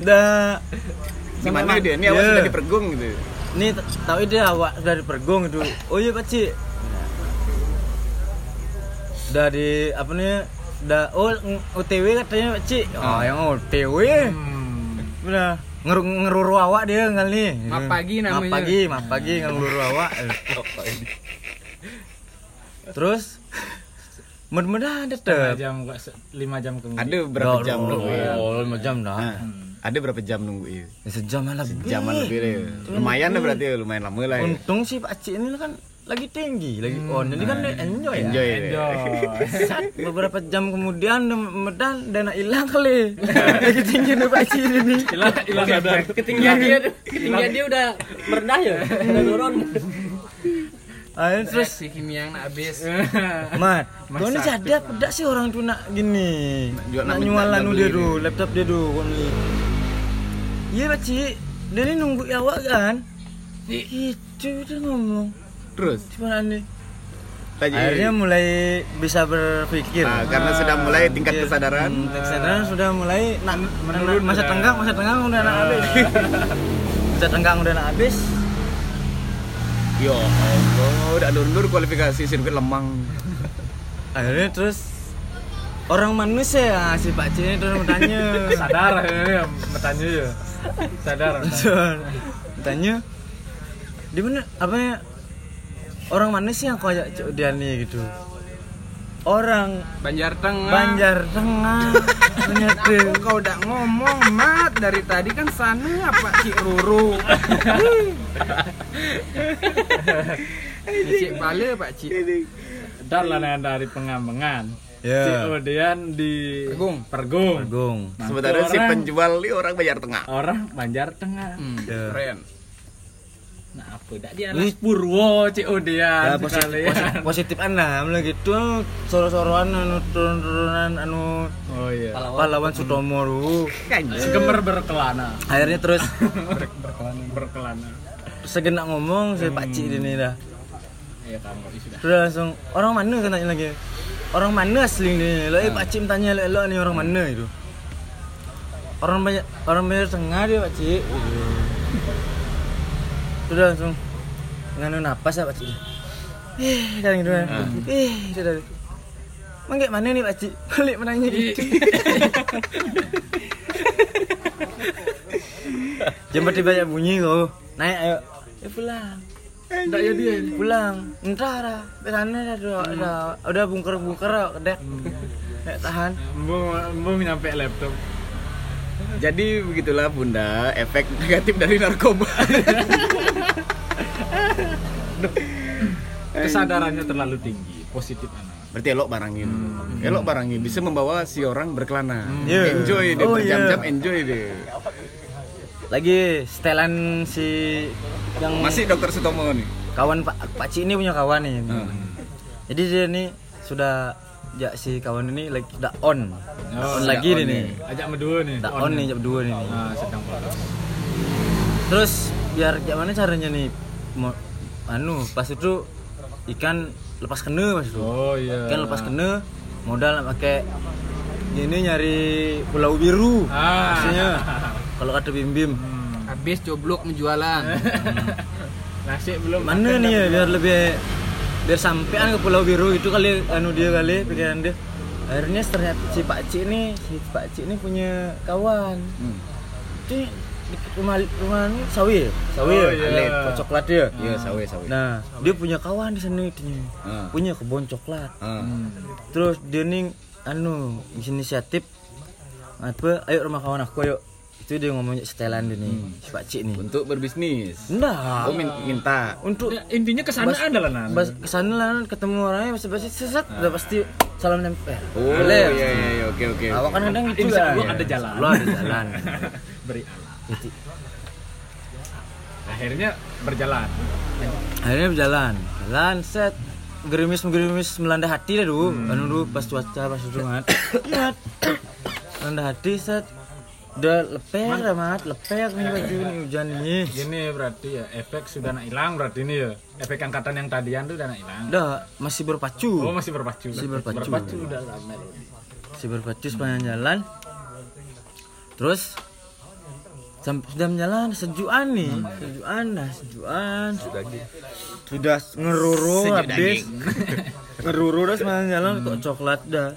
Dah di mana dia ini awak Iya. sudah di pergung gitu Ini tahu dia awak dari Pergung itu. Oh iya Pak Cik. Udah di apa nih? Udah oh ng- OTW katanya Pak Cik. Oh, yang OTW. Hmm. Udah ngeru ngeruru awak dia kali. Map pagi namanya. Map pagi, map pagi ngeruru awak. (laughs) Terus mudah-mudahan Setengah tetep. jam kok se- lima jam kemudian ada berapa jam nunggu ya? Oh, lima jam dah. Nah, ada berapa jam nunggu ya? Ya, sejam lah lebih. Jaman lebih deh. Lumayan lah berarti ya, lumayan lama lah ya. Untung sih Pak Cik ini kan lagi tinggi, lagi on. Jadi kan dia enjoy, ya. Enjoy ya. Enjoy. Saat beberapa jam kemudian medan dana hilang kali. Lagi tinggi nih pak Cik ini. Hilang hilang sadar Ketinggian dia ketinggian dia udah merendah ya. Udah turun. Ayo terus. si kimia yang nak habis. (laughs) mat kau ini jadi apa dak sih orang tuh nak gini. Nak nyualan nak beli dia tuh laptop dia tuh kau beli iya pak Cik. Dia ini nunggu awak kan? Itu dia ngomong Terus? Gimana nih? Lagi akhirnya mulai bisa berpikir. Ah, karena sudah mulai tingkat Iya. kesadaran. Hmm, kesadaran sudah mulai nak menurun masa udah. tenggang masa tenggang udah nak habis. (laughs) Masa tenggang udah nak habis. Yo Allah, udah mundur kualifikasi sirkuit Lemang. (laughs) akhirnya terus orang manusia ya, si Pak Cik ini terus bertanya. (laughs) Sadar ya bertanya ya. Sadar bertanya di mana? Apa ya orang mana sih yang kau ajak Cik Diani gitu orang Banjar Tengah. Banjar Tengah (laughs) ternyata Kau udah ngomong mat dari tadi kan sana apa Cik Ruru. (laughs) Cik Bala Pak Cik. dar lah yang dari pengambangan Ya. si Odian di Pergung. Pergung Sementara itu si penjual ini orang Banjar Tengah. orang Banjar Tengah Ya. Keren. Nah apa dak dia anak Purwo Cik Ya, (laughs) positif, positif, positif anda mulai gitu. Soro-soroan anu turun-turunan anu oh iya. Pahlawan Sutomo dulu segemar berkelana. Akhirnya terus (laughs) berkelana berkelana. segenak ngomong si Pak Cik ini dah. Ya kamu sudah Terus langsung orang mana? kan tanya lagi. Orang mana asli ini lo eh Pak Cik tanya lo lo nih orang mana? Itu. Orang banyak orang banyak tengah dia Pak Sudah langsung nganu napas ya Pak Cik eh kan gitu kan eh sudah Mang kayak mana nih Pak Cik? (laughs) Balik menanya gitu. (laughs) Jam berarti banyak bunyi kok. Naik ayo. Ya pulang. enggak ya dia Pulang. Entar ah. Sana dah udah, udah, udah bungker-bungker ah, kedek. Nek tahan. Mbok mbok nyampe laptop Jadi begitulah Bunda, efek negatif dari narkoba. (laughs) kesadarannya terlalu tinggi positif anak Berarti elok barangin. Elok barangin bisa membawa si orang berkelana. Iya. Enjoy dia Oh, berjam-jam iya. enjoy dia. Lagi setelan si yang Masih dokter Sutomo nih. kawan Pak Pak Cik ini punya kawan nih. Jadi dia nih sudah ya si kawan ini lagi udah on. on lagi nih nih. ajak berdua nih Udah on nih jam 2 nih. nah sedang Terus biar gimana caranya nih mau anu pas itu ikan lepas kena pas itu. oh iya Ikan lepas kena modal nak pakai ini nyari pulau biru. ah Maksudnya kalau kata Bim Bim. Habis coblok menjualan. (laughs) Nasi belum mana nih ya dah biar lebih biar sampean ke Pulau Biru itu kali anu dia kali pikiran dia akhirnya ternyata si Pak Cik ini si Pak Cik ini punya kawan Hmm. di rumah rumah ini sawi ya? sawi Oh, ya? iya. Alif, kok coklat dia Iya, sawe sawe. nah dia punya kawan di sana itu Ah. punya kebun coklat Ah. terus dia nih anu inisiatif apa ayo rumah kawan aku yuk itu dia ngomongnya setelan dia nih si Pak Cik nih Untuk berbisnis. enggak Oh min- minta. untuk Ya, intinya ke sana Bas- adalah nan. Bas ke sana lah ketemu orangnya basi basi seset udah pasti salam nempel. Oh iya iya iya oke oke. Awak kan kadang gitu lah. Allah ada jalan. Lo ada jalan. (laughs) Beri. Akhirnya berjalan. Akhirnya berjalan, jalan set gerimis gerimis melanda hati dah dulu. Anu dulu pas cuaca pas. Mat. (coughs) melanda hati set udah leper dah mat, leper nih baju nih hujan ini. Gini berarti ya efek sudah nak hilang berarti ini ya. Efek angkatan yang tadian tuh udah nak hilang. Udah masih berpacu. Oh masih berpacu. Masih berpacu. Berpacu udah loh. si berpacu sepanjang jalan terus sam- sudah menjalan sejuan nih sejuan dah sejuan sudah sudah ngeruru habis (laughs) ngeruru dah sepanjang jalan kok coklat dah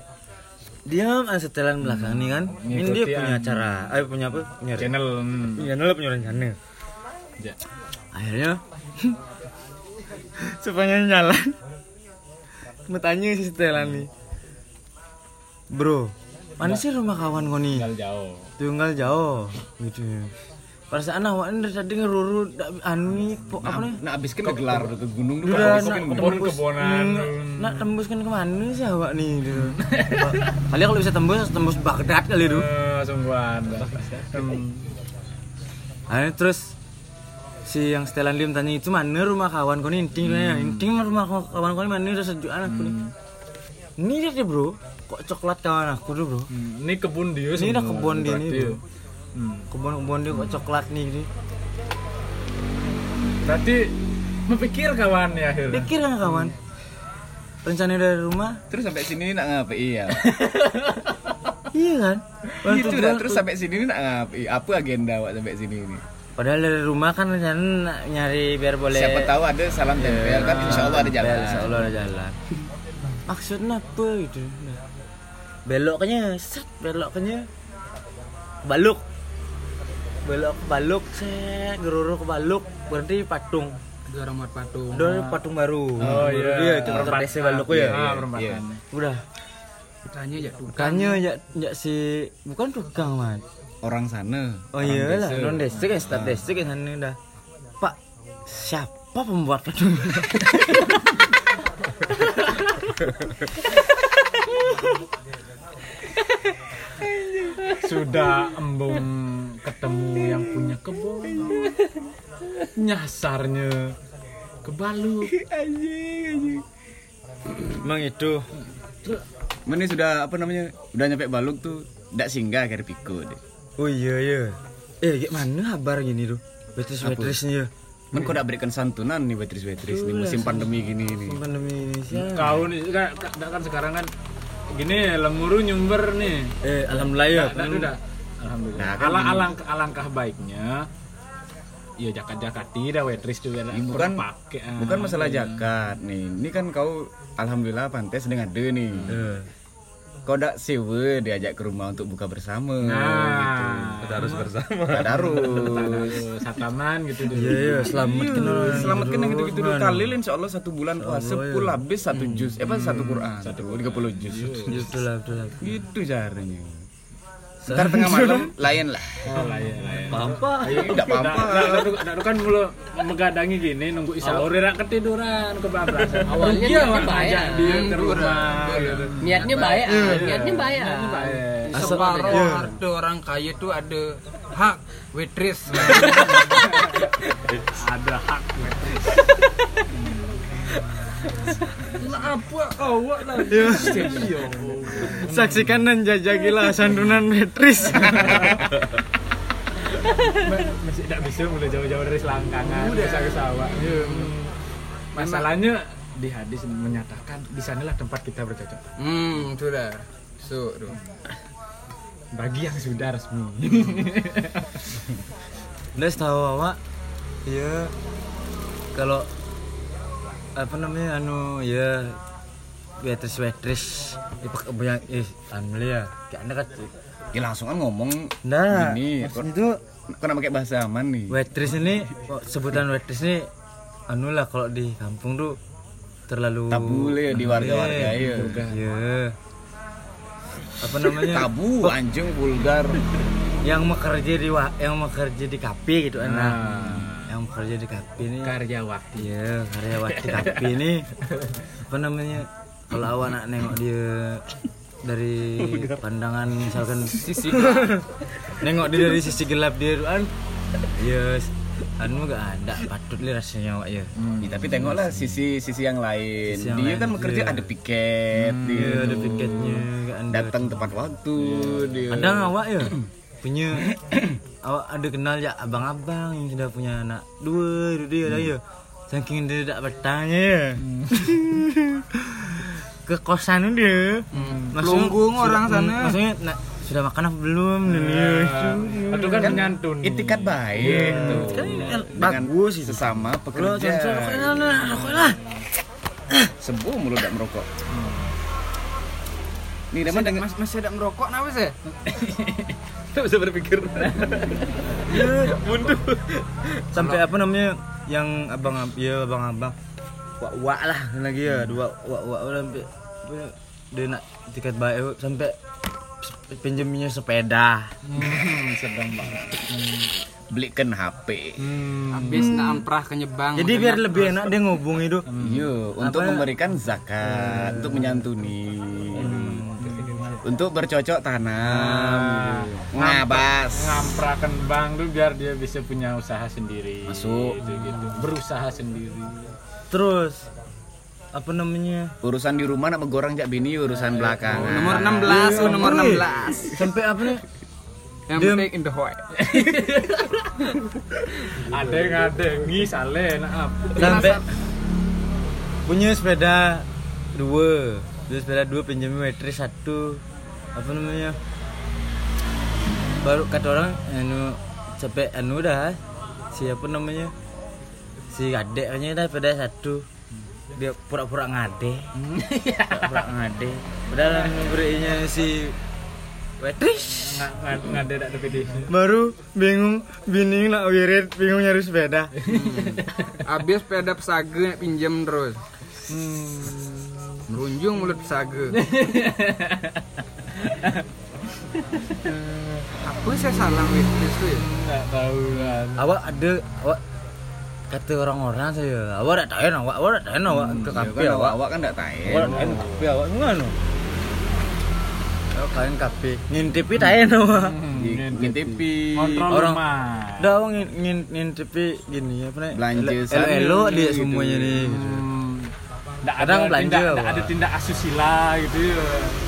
diam ah, setelan belakang nih kan ini dia punya ah. cara eh punya apa punya Channel. hmm. channel punya rencana Ya. akhirnya (laughs) sepanjang jalan mau tanya si setelan nih bro mana sih rumah kawan kau nih Tinggal jauh. tunggal jauh gitu perasaan awak ini dari tadi ngeruru dak anu apa nih Nah abis kan gelar ke gunung tuh. udah habis nak kan tembus kebunan. Hmm, nak tembuskan ke mana sih awak nih gitu. (laughs) kali kalau bisa tembus tembus Baghdad kali itu Eh, sungguhan. Hmm. Akhirnya terus si yang setelan Lim tanya itu mana rumah kawan kau nih inting hmm. inting rumah kawan kau ini mana udah sejuan aku nih ini dia bro kok coklat kawan aku tuh bro Hmm, Ini kebun dia ini udah semua, kebun dia nih bro Hmm. kebun kebun dia kok coklat nih gitu. Berarti memikir kawan ya akhirnya. pikir kan kawan rencana dari rumah Terus sampai sini nak ngapain iya. (laughs) iya kan Orang Itu tujuan- dah terus sampai sini nak ngapain? Apa agenda awak sampai sini ini? padahal dari rumah kan rencana nak nyari biar boleh Siapa tahu ada salam tempel kan insya Allah ada jalan. Insya Allah ada jalan. Maksudnya apa gitu? Nah, Beloknya, set beloknya baluk. Belok ke baluk, set geruru ke baluk, berhenti patung. Ada ramad patung. Udah patung baru. Oh Baru iya. Dia itu Perempatan. DC baluk ya. Ah, perempatan. Udah. Tanya ya. Bukannya ya, ya si bukan tukang man. Orang sana. Oh iya lah, desa. non desa kan, start desa kan sana udah. Pak, siapa pembuat patung? (laughs) Sudah embung ketemu yang punya kebun. Nyasarnya ke Balu. Emang itu Mana sudah apa namanya? Udah nyampe Baluk tuh ndak singgah ke Piko deh. Oh iya iya. Eh gimana kabar gini tuh? Betis Apa? betisnya. Men kok ndak berikan santunan nih Beatrice-Beatrice nih musim pandemi gini nih. Pandemi ini sih. Kau nih kan, kan, kan sekarang kan gini lemuru nyumber nih. Eh alhamdulillah ya. Nah, nah, udah. Alhamdulillah. Nah, kan Alang, gini. alangkah, baiknya ya jakat-jakati dah wetris tuh ya, bukan pakai bukan masalah jakat nih. Ini kan kau alhamdulillah pantai sedang ada nih. Eh, Kau dak sewa diajak ke rumah untuk buka bersama Nah, gitu. harus bersama. Harus. (laughs) sataman gitu dulu. Iya iya selamatkan orang. Iya, Selamatkan yang gitu-gitu dulu. Mana? Kalil insya Allah satu bulan puasa full habis satu juz. Eh apa satu Quran? Satu 30 juz. Betul lah. Gitu caranya. Ntar tengah malam lain lah. Oh, lah, ya. Pampa. Tidak apa-apa. Nah, kan mulu megadangi gini nunggu sahur rak ketiduran kebablasan. (laughs) Awalnya iya dia ke rumah gitu. niatnya baik niatnya baik. Baik. Separuh harta orang kaya tuh ada hak waitress. (laughs) Ada hak. Apa awak lah. Iya. Saksikan dan jajakilah santunan Beatrice. Masih tidak bisa mulai jauh-jauh dari selangkangan bisa ke sawah. Iya. Masalahnya di hadis menyatakan di sanalah tempat kita bercocok. hmm, sudah. So, tuh. Bagi yang sudah resmi. Udah tahu awak. Iya. kalau apa namanya anu ya waitress waitress ipak banyak eh anu ya kayak anda kan Ya langsung kan ngomong nah maksudnya itu nak pakai bahasa aman nih. waitress ini sebutan waitress ini anu lah kalau di kampung tuh terlalu Tabu ya di warga-warga, Eh, iya. iya. Apa namanya? Tabu, anjing vulgar. (laughs) yang bekerja di yang bekerja di kafe gitu enak Nah, yang bekerja di kafe ini karyawati. iya karyawati kafe ini apa namanya kalau awak nak nengok dia dari pandangan misalkan sisi nengok dia dari sisi gelap dia tuh, an ya anu gak ada patut li rasanya awak ya Ya, tapi tengoklah sisi sisi yang lain. Sisi yang dia lain, kan bekerja iya. ada piket, dia Iya, ada piketnya ada datang tepat waktu. Dia. kadang awak ya punya awak ada kenal ya abang-abang yang sudah punya anak dua itu dia dah ya saking dia tak bertanya. Ya (laughs) ke kosan dia. Pelunggung orang sudah- sana. maksudnya nak, sudah makan apa belum? Ini Itu kan menyantun. Itikat baik. Tuh. kan bagus itu. sesama pekerja. lah nah, lah Sebuah mulut tak merokok. Nih, Masih dengan mas- masih ada merokok kenapa sih? (laughs) tak bisa berpikir. sampai apa namanya yang abang ya abang abang wak wak lah lagi ya dua wak wak sampai apa, dia nak tiket baik sampai pinjemnya sepeda (laughs) sedang banget. Belikan HP. Habis nak amprah ke Nyebang. jadi biar lebih enak dia ngubung itu Iya, untuk Apa? memberikan zakat, untuk menyantuni. Untuk bercocok tanam, ngabas. Ngamprakan bank tuh biar dia bisa punya usaha sendiri. Masuk. Gitu, gitu. Berusaha sendiri. terus apa namanya Urusan di rumah nak megorang jak bini urusan belakangan. Nomor 16, oh, nomor 16. sampai apa nih Yang penting in the white. Ada yang ada ngi nah apa. sampai punya sepeda dua dua sepeda dua pinjam waitress satu apa namanya? Baru kata orang anu sampai anu dah siapa namanya? Si adek kayaknya dah sepeda satu. Dia pura-pura ngade. (laughs) Pura-pura ngade. Padahal berinya si waitress. Nggak nggak- nggak ada ada PD. baru bingung bingung nak wirid bingung nyari sepeda. Habis sepeda pesaga nak pinjam terus. Merunjung mulut pesaga. (laughs) Apa saya salah waitress tuh ya? Nggak tahu kan. awak ada awak kata orang-orang saya awak tak tahu awak awak tak tahu awak ke Ya kafe kan awak awak, awak kan tak tahu. awak tak tahu kafe awak awak kalian kafe ngintipi tak tahu awak Ngintipi. Kontrol Orang- dah awak ngin, ngin, ngintipi gini apa nih Belanja Elo- dia semuanya nih gitu. Nggak ada belanja, nggak ada tindak asusila gitu ya.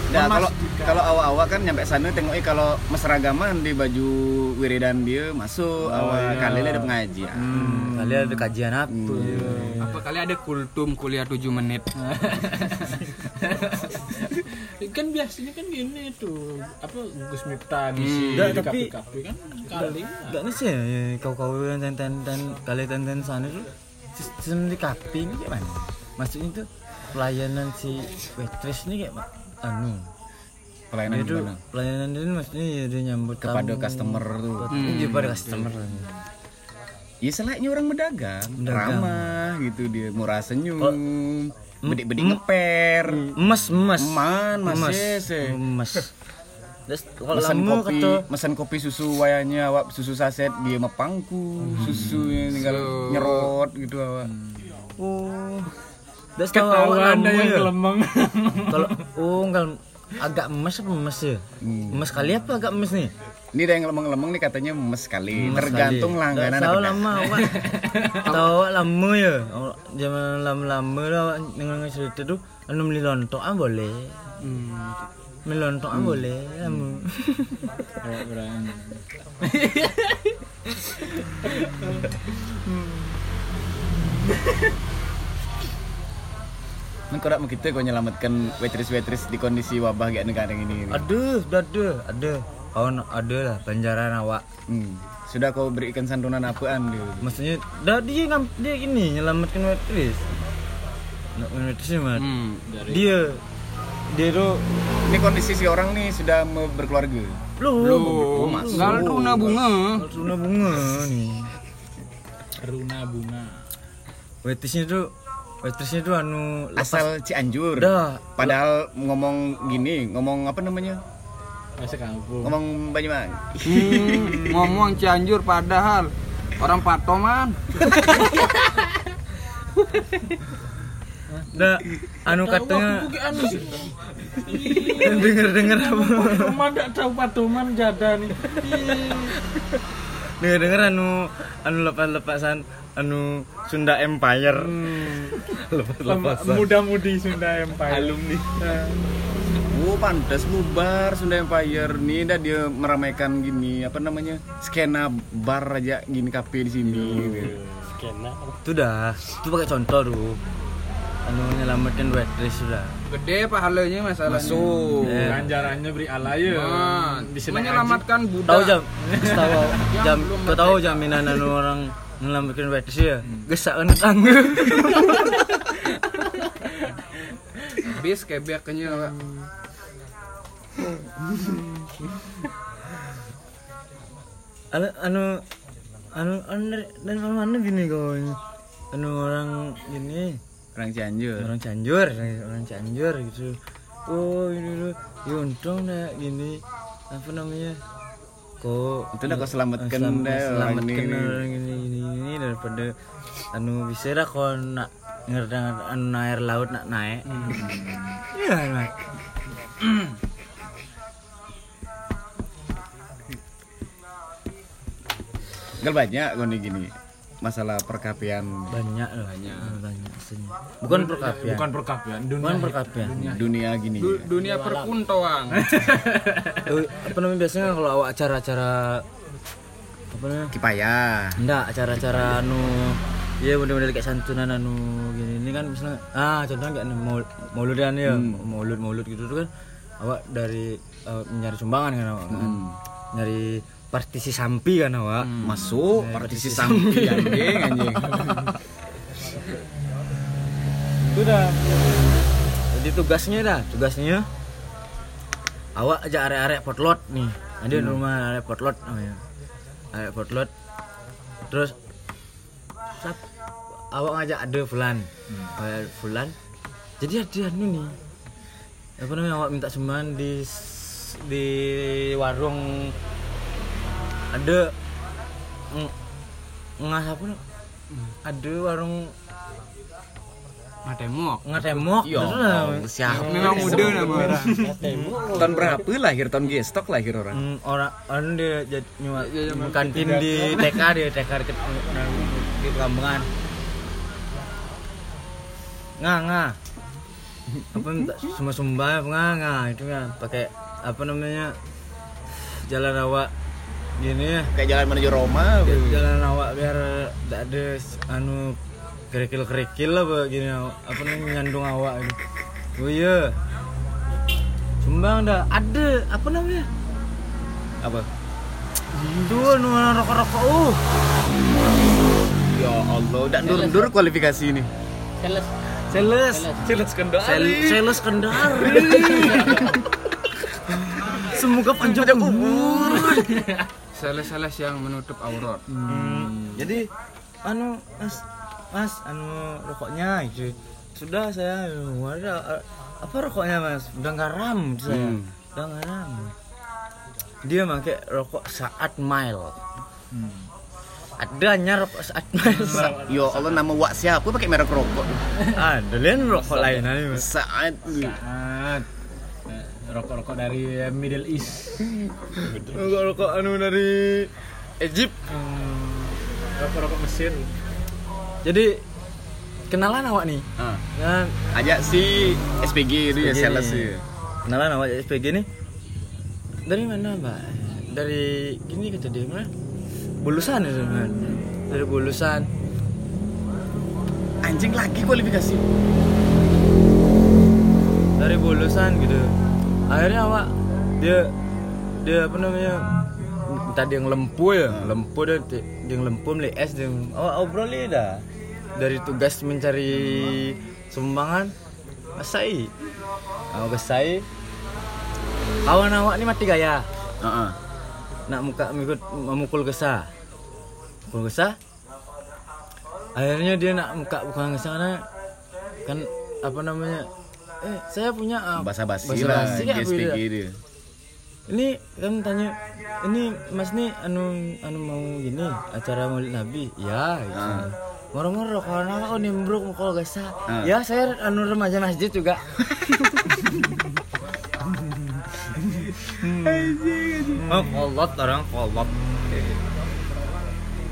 Nah, kalau Memastikan. kalau awak-awak kan nyampe sana tengoknya kalau meseragaman di baju wiridan dia masuk awal kali ada pengajian. Hmm, kalian ada kajian apa Apa kali ada kultum kuliah 7 menit? (laughs) kan biasanya kan gini tuh apa Gus Miftah ngisi Nggak, di tapi- kafe-kafe kan kali Gak nih sih ya, kau-kau yang ten ten kali ten ten sana tuh sistem di kafe ini kayak mana? Maksudnya tuh pelayanan si waitress ini kayak anu Pelayanan itu gimana? pelayanan ini maksudnya ya dia nyambut Kepada tamu. customer tuh. Ini juga pada customer lah. Ya selayaknya orang berdagang, Berdagang. ramah gitu dia, murah senyum, Oh. bedik-bedik ngeper, emas emas emas sih. emas Terus kalau Mesen kopi, kata mesen kopi susu wayanya awak susu saset dia mepangku, susunya tinggal nyerot gitu awak. oh Terus ketahuan ada yang ya. lemeng kalau (laughs) oh enggak agak emas apa emas ya? Emas kali apa agak emas nih? Ini ada yang lemeng-lemeng nih katanya Emas tergantung kali. langganan Nggak tahu apa. lama awak (laughs) tahu lama ya? Awak zaman lama-lama lah dengan cerita tuh anu beli lontong ah boleh beli lontong ah boleh lama (laughs) Kan kau begitu kau nyelamatkan waitress-waitress di kondisi wabah kayak negara ini. ada ada oh no- ada lah banjaran awak Hmm. Sudah kau berikan santunan apaan dia? maksudnya dah dia ngam dia gini nyelamatkan waitress nak waitress mah Hmm. dia dia tuh Ini kondisi si orang nih sudah mau berkeluarga. lu Loh, gal tuna bunga. Luna bunga nih Runa bunga. waitressnya tuh waitressnya tuh anu lepas Asal Cianjur. dah Padahal ngomong gini, ngomong apa namanya? Masa kampung. Ngomong Banyumas. Hmm, ngomong Cianjur padahal orang Patoman. dah anu katanya denger (laughs) denger apa Patoman enggak tahu Patoman jada nih. denger denger anu anu lepas lepasan anu Sunda Empire (laughs) lepas lepasan Muda-mudi Sunda Empire. Alumni. Oh pantas bubar Sunda Empire nih dah dia meramaikan gini apa namanya skena bar aja gini kafe di sini. gitu. itu dah itu pakai contoh tuh anu nyelamatin waitress sudah Gede pahalanya masalahnya. Masuk. Eh. Ganjarannya beri alaya. Nah, Di sini menyelamatkan budak. tahu jam (laughs) tahu jam kau tahu jaminan anu orang nyelamatin waitress ya? Gesak kan tangga Bis kayak kenya Pak. anu anu anu anu dari mana mana gini kau ini. Anu orang gini. Orang Cianjur. orang Cianjur orang Cianjur gitu. Oh ini tuh ya untung dah gini apa namanya kok Itu dah kau selamatkan orang selamatkan ini. orang ini ini ini daripada anu bisa dah kau nak ngerdang anu air laut nak naik. Iya nak. Gal banyak kau gini masalah perkapian. Banyak lah. Banyak. Banyak aslinya. bukan perkapian. Bukan perkapian, dunia. bukan perkapian. Dunia. Gini. Du- dunia perkuntoang. (laughs) Apa namanya biasanya kalau awak acara-acara apa namanya? Kipaya. enggak acara-acara anu Iya bener-bener kayak santunan anu gini. Ini kan misalnya ah contohnya kayak anu, maul mauludan ya maulud maulud gitu tuh kan awak dari eh, nyari sumbangan kan awak kan. Nyari partisi sampi kan awak? Masuk partisi samping anjing anjing. itu dah. Jadi tugasnya dah tugasnya. Awak aja arek-arek potlot nih ada di rumah arek potlot namanya arek potlot. Terus sap, awak ngajak ada fulan. Kayak fulan. Jadi ada anu nih apa namanya awak minta sumbangan di di warung ada ng- ngas apa nih? ada warung ngatemok Ya terus lah. siapa? Memang muda nama orang. Tahun berapa lahir tahun gestok lahir orang. Hmm, orang orang dia jadi nyuat kantin di TK dia TK di Pekambangan nggak nggak apa semua sumbang apa nggak nggak itu kan pakai apa namanya jalan awak gini. Ya Kayak jalan menuju Roma. jalan awak biar tidak ada anu kerikil kerikil lah apa gini apa namanya nyandung awak ini. Oh iya. Sumbang dah. Ada apa namanya? Apa? itu anu rokok rokok uh. Ya Allah, udah ndur-ndur kualifikasi ini. Sales. sales. Sales. Kendali. Sel- sales. Kendari. (laughs) Semoga panjang umur (laughs) Sales-sales yang menutup aurat. jadi anu mas mas anu rokoknya itu sudah saya ada apa rokoknya mas? Udah garam saya. Hmm. udah garam dia pakai rokok saat mile. Adanya rokok saat mile. (laughs) Ya Allah nama Wak siapa pakai merek rokok? ada lain rokok lain aja mas. Saat. Saat rokok-rokok dari Middle East. rokok rokok anu dari Egypt. Hmm, Rokok-rokok Mesir. jadi kenalan awak nih? Ah, kan ajak si SPG itu ya sales ya. kenalan awak SPG nih dari mana mbak? Dari gini kata dia mana bulusan itu kan dari bulusan. Anjing lagi kualifikasi. dari bulusan gitu akhirnya awak dia dia apa namanya tadi yang lempu ya lempu dia dia yang lempu beli es dia oh obrol dah. Dari tugas mencari sumbangan Gasai oh, Gasai kawan awak ini mati gaya? Heeh. nak muka mengikut memukul gesa mukul gesa akhirnya dia nak muka bukan gesa karena kan apa namanya eh saya punya Bahasa basi bahasa lah, basi beda. dia. ini kan tanya ini mas nih anu anu mau gini acara maulid nabi ya gitu. Ah. moro-moro kalau kau nimbruk mukul gesa Ah. ya saya anu remaja masjid juga (laughs) oh kolot orang kolot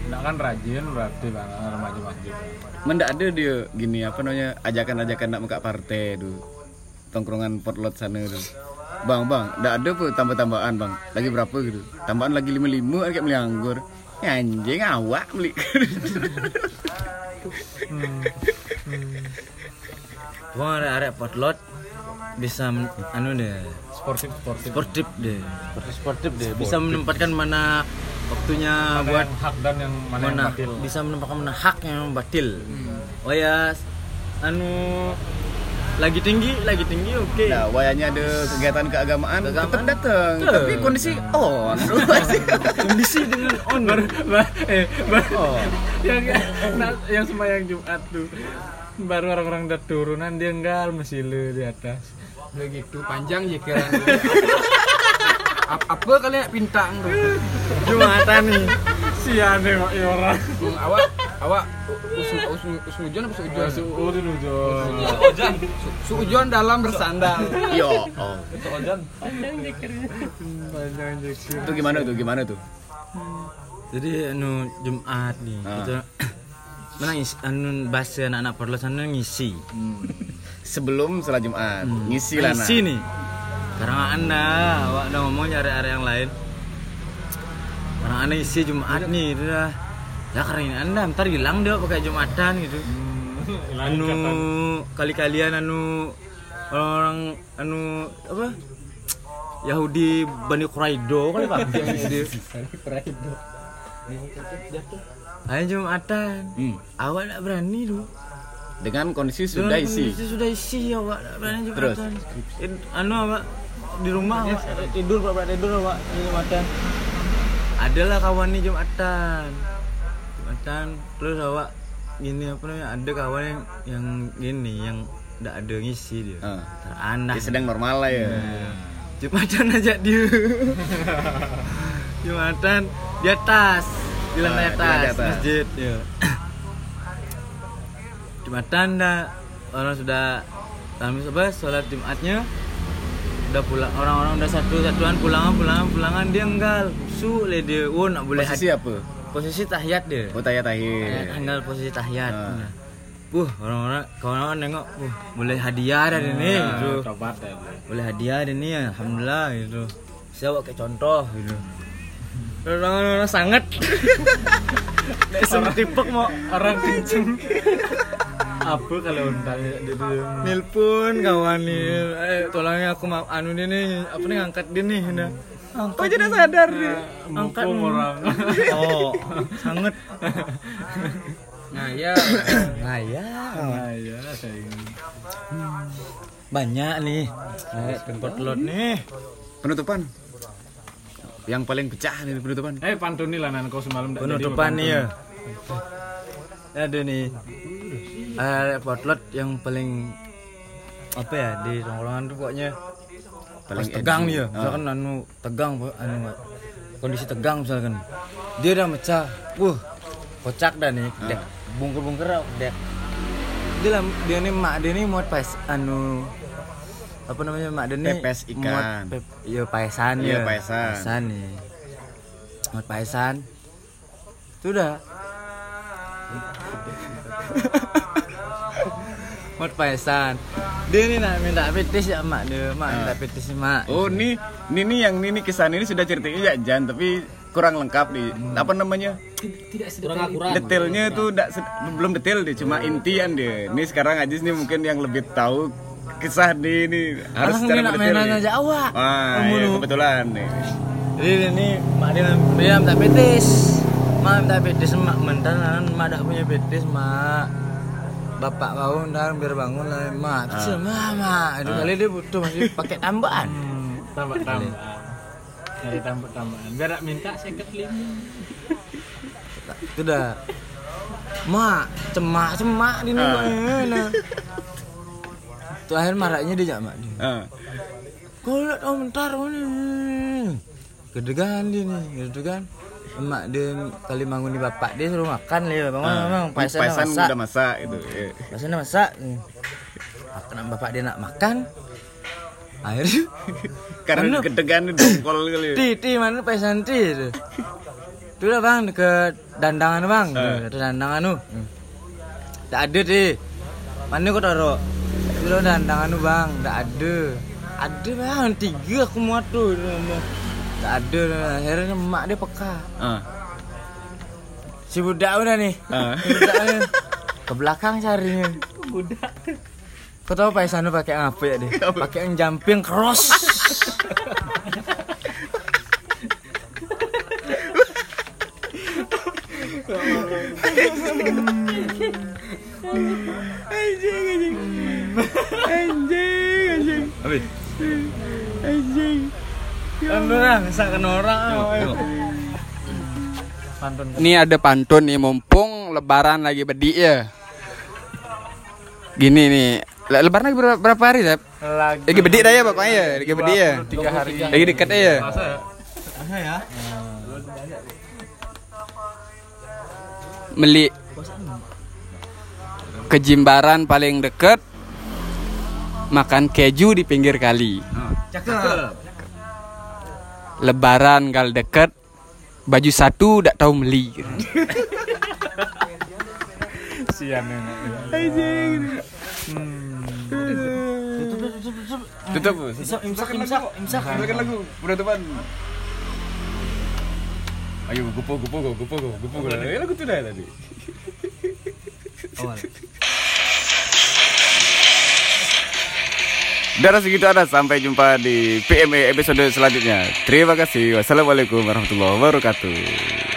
Nah kan rajin berarti bang remaja masjid. Mendak ada dia gini apa namanya ajakan-ajakan nak muka partai tu. Tongkrongan potlot sana tu. Bang, bang, ndak ada pun tambah-tambahan bang. Lagi berapa gitu? Tambahan lagi lima lima kayak beli anggur. Ya, anjing awak beli. (laughs) Wong arek potlot bisa anu deh Sportif sportif. sportif deh sportif sportif deh bisa menempatkan mana waktunya Mana buat yang hak dan yang mana, yang mana batil. bisa menempatkan mana hak yang batil oh ya anu lagi tinggi lagi tinggi oke Nah, wayanya ada kegiatan keagamaan, tetap Keagamaan. datang. Betul. Tapi kondisi on. (laughs) kondisi dengan on baru ba- eh baru Oh. yang nah, yang sembahyang Jumat tuh baru orang-orang udah turunan dia enggak masih lu di atas Begitu panjang ya kira. (laughs) apa, apa kalian pintang tuh? jumatan nih sian ya orang Hmm, awak awak usu usu usujon apa suujon? suudun ujon Su- Suujon dalam bersandal. Yo. Oh. jeksi Itu gimana tuh? Gimana tuh? jadi anu Jumat nih Ah. itu (coughs) mana ngisi anu bahasa anak-anak perlu sana ngisi Sebelum salat Jumat, ngisi lah nah. ngisi nih sekarang anda awak udah ngomong nyari area yang lain sekarang anda isi Jumat nih itu dah ya ini anda ntar hilang deh pakai Jumatan gitu. Anu kali-kalian anu orang anu apa? Yahudi Bani Quraido kali pak (laughs) Ayo Jumatan. Hmm. awak tak berani lu Dengan kondisi sudah Dengan isi. kondisi sudah isi awak tak berani Terus? Jumatan. In- anu awak di rumah awak tidur berapa tidur awak Jumatan. Adalah kawan nih Jumatan Jumatan terus awak gini apa namanya ada kawan yang yang gini yang tidak ada ngisi dia Ah. teranak Ya, sedang normal lah ya. Jumatan aja dia (laughs) Jumatan di atas di lantai Ah, di atas, atas. masjid ya. Jumatan dah orang sudah kami apa sholat Jumatnya udah pulang orang-orang udah satu satuan pulangan pulangan pulangan dia enggak su le dia oh nak boleh Posisi hadi- apa? Posisi tahiyat dia. Oh, tayat Eh, tahir. tinggal posisi tahiyat Ah. Nah. Puh, orang-orang kawan-kawan nengok, puh, boleh hadiah dah ini gitu. tobat ya boleh. Hadiah deh nih alhamdulillah gitu. Saya bawa kayak contoh gitu. Orang-orang sangat. Langsung tipek mau orang kenceng. (laughs) Apa kalau unta itu nelpon kawan nih eh tolongnya aku anu dia nih apa nih ngangkat dia nih udah angkat aja udah sadar dia angkat Mukul orang. (laughs) Oh sangat. Nah ya, nah ya. Nah ya saya ingin banyak nih. Eh, tempat lot nih. Penutupan. Yang paling pecah nih penutupan. eh pantuni lah nan kau semalam jadi penutupan pantun. nih ya ada nih. Eh potlot yang paling apa ya di tongkrongan tuh pokoknya Paling pas tegang ya Ah. misalkan anu tegang anu kondisi tegang misalkan. Dia udah mecah. Wah kocak dah nih dek. Bungker bungker dek. Dia lah dia nih mak dia nih muat pas anu apa namanya mak dia nih Pepes ikan. muat pep, iya paesan Iya, ya paesan. nih. Muat paesan. Itu udah muat paesan dia nih nak minta petis ya mak dia mak minta petis mak Oh, nih, nih nih yang ini kisah ini sudah ceritanya ya Jan, tapi kurang lengkap nih. Apa namanya? kurang akurat Detailnya itu se- belum detail deh, cuma intian deh. Ini sekarang Ajis nih mungkin yang lebih tahu kisah nih ini harus secara nak mendetail mainan nih. aja awak Wah, iya, lu. kebetulan nih. Jadi ini mak dia dia minta betis. Mak minta betis mak mentan mak tak punya betis mak. Bapak bangun dan biar bangun lah mak. Terus mama itu kali dia butuh masih pakai tambahan. Hmm, tambah. Nyari tambah tambahan. Biar minta seket lima. Itu dah. Mak, cemak cemak di mana? Tuh akhir marahnya dia mak dia. Ah. Kau bentar kau ni. Gedegan dia ni, gedegan. Emak dia kali bangun di bapak dia suruh makan dia. Bangun Ah. memang paisan, Paisan masak. udah masak gitu. Eh. Paisan dah masak. Makan bapak dia nak makan. Akhirnya (laughs) Karena kedegan dongkol kali. Ti, ti mana paisan ti tu. Tu lah bang dekat dandangan bang. Ah. Dekat dandangan tu. Tak ada ti. Mana kau taruh? Tu lah dandangan tu bang. Tak ada. Ada bang. Tiga aku muat tu. Tak ada. Akhirnya mak dia peka. Ah. Si budak udah nih. Ah. (laughs) Si budak. Ke belakang carinya. Budak. Kau tahu paisan tu pakai apa ya dia? Pakai yang jumping cross. Habis. Ngesakkan orang. Ini ada pantun nih mumpung lebaran lagi bedi ya. Gini nih. Le- Lebaran lagi berapa, berapa hari, Sep? Lagi. Lagi bedi dah ya pokoknya ya, lagi bedi ya. Tiga hari. Lagi dekat ya. Masa ya? Meli ke Jimbaran paling deket makan keju di pinggir kali. Cakep. Lebaran gal deket baju satu tak tahu meli. sian ya. Tutup. Imsak, imsak, imsak, imsak. Lagu penutupan. Ayo gupo gupo gupo gupo gupo gupo. Lagu tu dah tadi. Darah segitu ada sampai jumpa di PME episode selanjutnya. Terima kasih. Wassalamualaikum warahmatullahi wabarakatuh.